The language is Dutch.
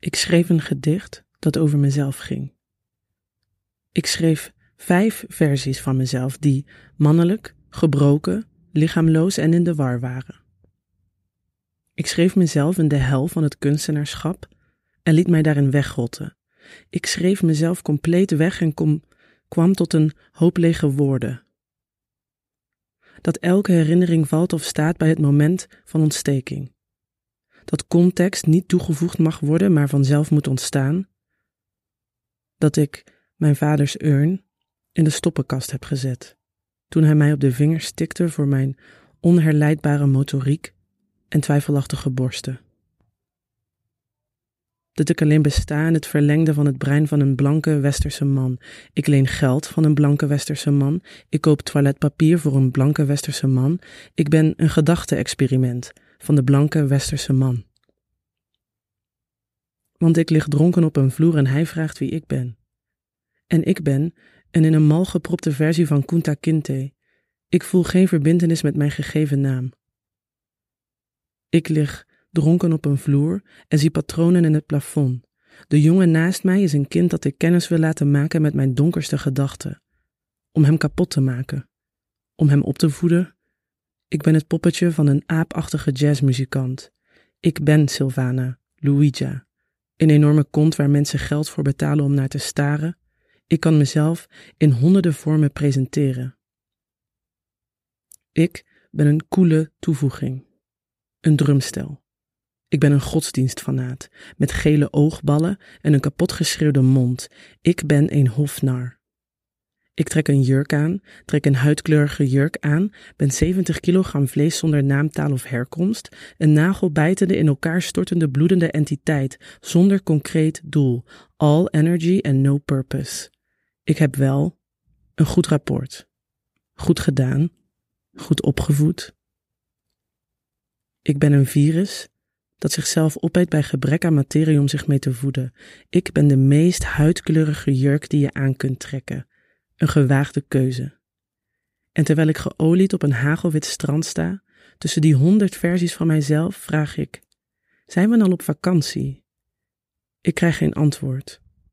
Ik schreef een gedicht dat over mezelf ging. Ik schreef vijf versies van mezelf die mannelijk, gebroken, lichaamloos en in de war waren. Ik schreef mezelf in de hel van het kunstenaarschap en liet mij daarin wegrotten. Ik schreef mezelf compleet weg en kom, kwam tot een hoop lege woorden. Dat elke herinnering valt of staat bij het moment van ontsteking. Dat context niet toegevoegd mag worden, maar vanzelf moet ontstaan. Dat ik mijn vaders urn in de stoppenkast heb gezet, toen hij mij op de vingers tikte voor mijn onherleidbare motoriek en twijfelachtige borsten. Dat ik alleen besta in het verlengde van het brein van een blanke westerse man. Ik leen geld van een blanke westerse man. Ik koop toiletpapier voor een blanke westerse man. Ik ben een gedachte-experiment van de blanke westerse man. Want ik lig dronken op een vloer en hij vraagt wie ik ben. En ik ben een in een mal gepropte versie van Kunta Kinte. Ik voel geen verbintenis met mijn gegeven naam. Ik lig dronken op een vloer en zie patronen in het plafond. De jongen naast mij is een kind dat ik kennis wil laten maken met mijn donkerste gedachten. Om hem kapot te maken. Om hem op te voeden. Ik ben het poppetje van een aapachtige jazzmuzikant. Ik ben Sylvana, Luija. Een enorme kont waar mensen geld voor betalen om naar te staren. Ik kan mezelf in honderden vormen presenteren. Ik ben een koele toevoeging. Een drumstel. Ik ben een godsdienstfanaat, met gele oogballen en een kapotgeschreeuwde mond. Ik ben een hofnar. Ik trek een jurk aan, trek een huidkleurige jurk aan, ben 70 kilogram vlees zonder naamtaal of herkomst, een nagelbijtende in elkaar stortende bloedende entiteit, zonder concreet doel, all energy and no purpose. Ik heb wel een goed rapport, goed gedaan, goed opgevoed. Ik ben een virus dat zichzelf opeet bij gebrek aan materie om zich mee te voeden. Ik ben de meest huidkleurige jurk die je aan kunt trekken. Een gewaagde keuze. En terwijl ik geolied op een hagelwit strand sta, tussen die honderd versies van mijzelf, vraag ik: Zijn we al op vakantie? Ik krijg geen antwoord.